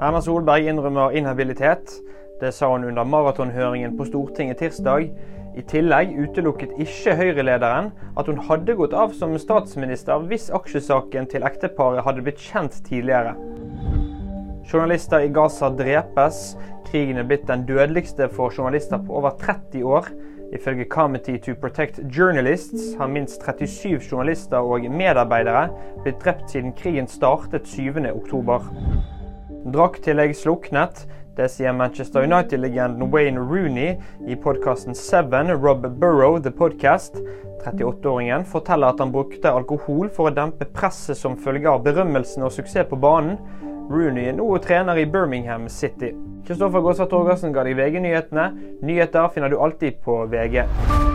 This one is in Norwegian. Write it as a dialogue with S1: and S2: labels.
S1: Erna Solberg innrømmer inhabilitet. Det sa hun under maratonhøringen på Stortinget tirsdag. I tillegg utelukket ikke Høyre-lederen at hun hadde gått av som statsminister hvis aksjesaken til ekteparet hadde blitt kjent tidligere. Journalister i Gaza drepes. Krigen er blitt den dødeligste for journalister på over 30 år. Ifølge Committee to Protect Journalists har minst 37 journalister og medarbeidere blitt drept siden krigen startet 7.10. Drakttillegg sluknet. Det sier Manchester United-legenden Wayne Rooney i podkasten Seven, Rob Burrow The Podcast. 38-åringen forteller at han brukte alkohol for å dempe presset som følge av berømmelsen og suksess på banen. Rooney er nå trener i Birmingham City. Kristoffer Gåsvatn Torgersen ga deg VG-nyhetene. Nyheter finner du alltid på VG.